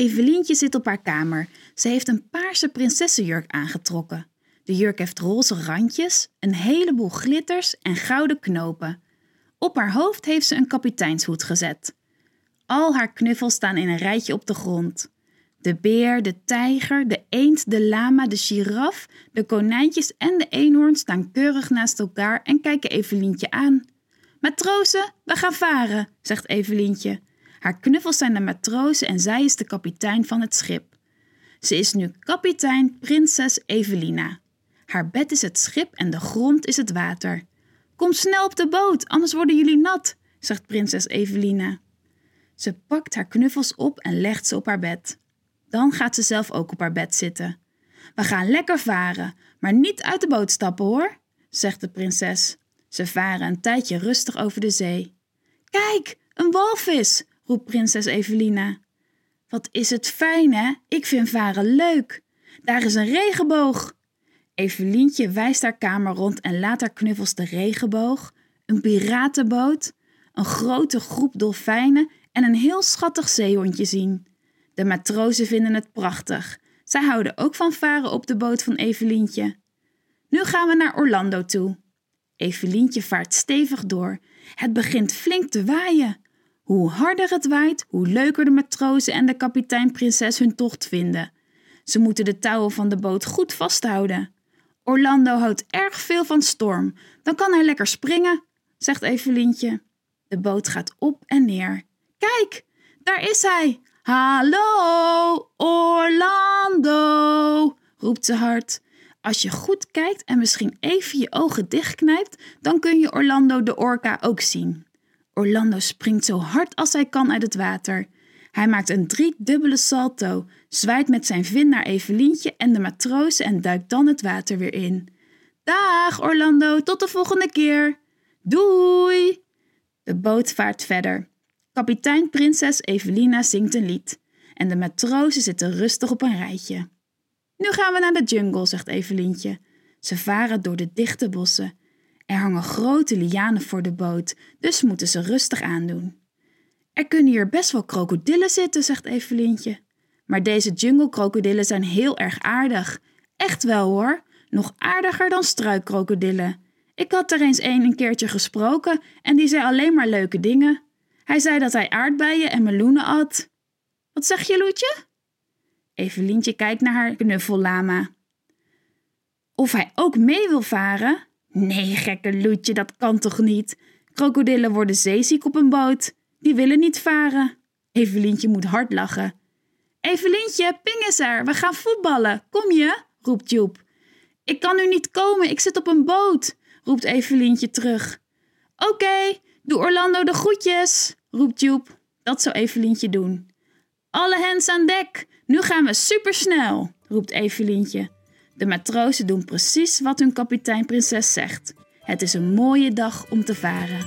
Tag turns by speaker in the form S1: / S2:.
S1: Evelientje zit op haar kamer. Ze heeft een paarse prinsessenjurk aangetrokken. De jurk heeft roze randjes, een heleboel glitters en gouden knopen. Op haar hoofd heeft ze een kapiteinshoed gezet. Al haar knuffels staan in een rijtje op de grond. De beer, de tijger, de eend, de lama, de giraf, de konijntjes en de eenhoorn staan keurig naast elkaar en kijken Evelientje aan. Matrozen, we gaan varen, zegt Evelientje. Haar knuffels zijn de matrozen en zij is de kapitein van het schip. Ze is nu kapitein Prinses Evelina. Haar bed is het schip en de grond is het water. Kom snel op de boot, anders worden jullie nat, zegt prinses Evelina. Ze pakt haar knuffels op en legt ze op haar bed. Dan gaat ze zelf ook op haar bed zitten. We gaan lekker varen, maar niet uit de boot stappen hoor, zegt de prinses. Ze varen een tijdje rustig over de zee. Kijk, een walvis, roept prinses Evelina. Wat is het fijn, hè? Ik vind varen leuk. Daar is een regenboog. Evelientje wijst haar kamer rond en laat haar knuffels de regenboog, een piratenboot, een grote groep dolfijnen en een heel schattig zeehondje zien. De matrozen vinden het prachtig. Zij houden ook van varen op de boot van Evelientje. Nu gaan we naar Orlando toe. Evelientje vaart stevig door. Het begint flink te waaien. Hoe harder het waait, hoe leuker de matrozen en de kapiteinprinses hun tocht vinden. Ze moeten de touwen van de boot goed vasthouden. Orlando houdt erg veel van storm. Dan kan hij lekker springen, zegt Evelientje. De boot gaat op en neer. Kijk, daar is hij. Hallo, Orlando, roept ze hard. Als je goed kijkt en misschien even je ogen dichtknijpt, dan kun je Orlando de orka ook zien. Orlando springt zo hard als hij kan uit het water. Hij maakt een driedubbele salto, zwaait met zijn vin naar Evelientje en de matrozen en duikt dan het water weer in. Dag Orlando, tot de volgende keer. Doei! De boot vaart verder. Kapitein Prinses Evelina zingt een lied en de matrozen zitten rustig op een rijtje. Nu gaan we naar de jungle, zegt Evelientje. Ze varen door de dichte bossen. Er hangen grote lianen voor de boot, dus moeten ze rustig aandoen. Er kunnen hier best wel krokodillen zitten, zegt Evelientje. Maar deze jungle-krokodillen zijn heel erg aardig. Echt wel hoor, nog aardiger dan struikkrokodillen. Ik had er eens een een keertje gesproken en die zei alleen maar leuke dingen. Hij zei dat hij aardbeien en meloenen at. Wat zeg je, Loetje? Evelientje kijkt naar haar knuffellama. Of hij ook mee wil varen? Nee, gekke Loetje, dat kan toch niet? Krokodillen worden zeeziek op een boot. Die willen niet varen. Evelientje moet hard lachen. Evelientje, ping is er. We gaan voetballen. Kom je? roept Joep. Ik kan nu niet komen. Ik zit op een boot, roept Evelientje terug. Oké, doe Orlando de groetjes, roept Joep. Dat zou Evelientje doen. Alle hens aan dek. Nu gaan we supersnel, roept Evelientje. De matrozen doen precies wat hun kapitein prinses zegt. Het is een mooie dag om te varen.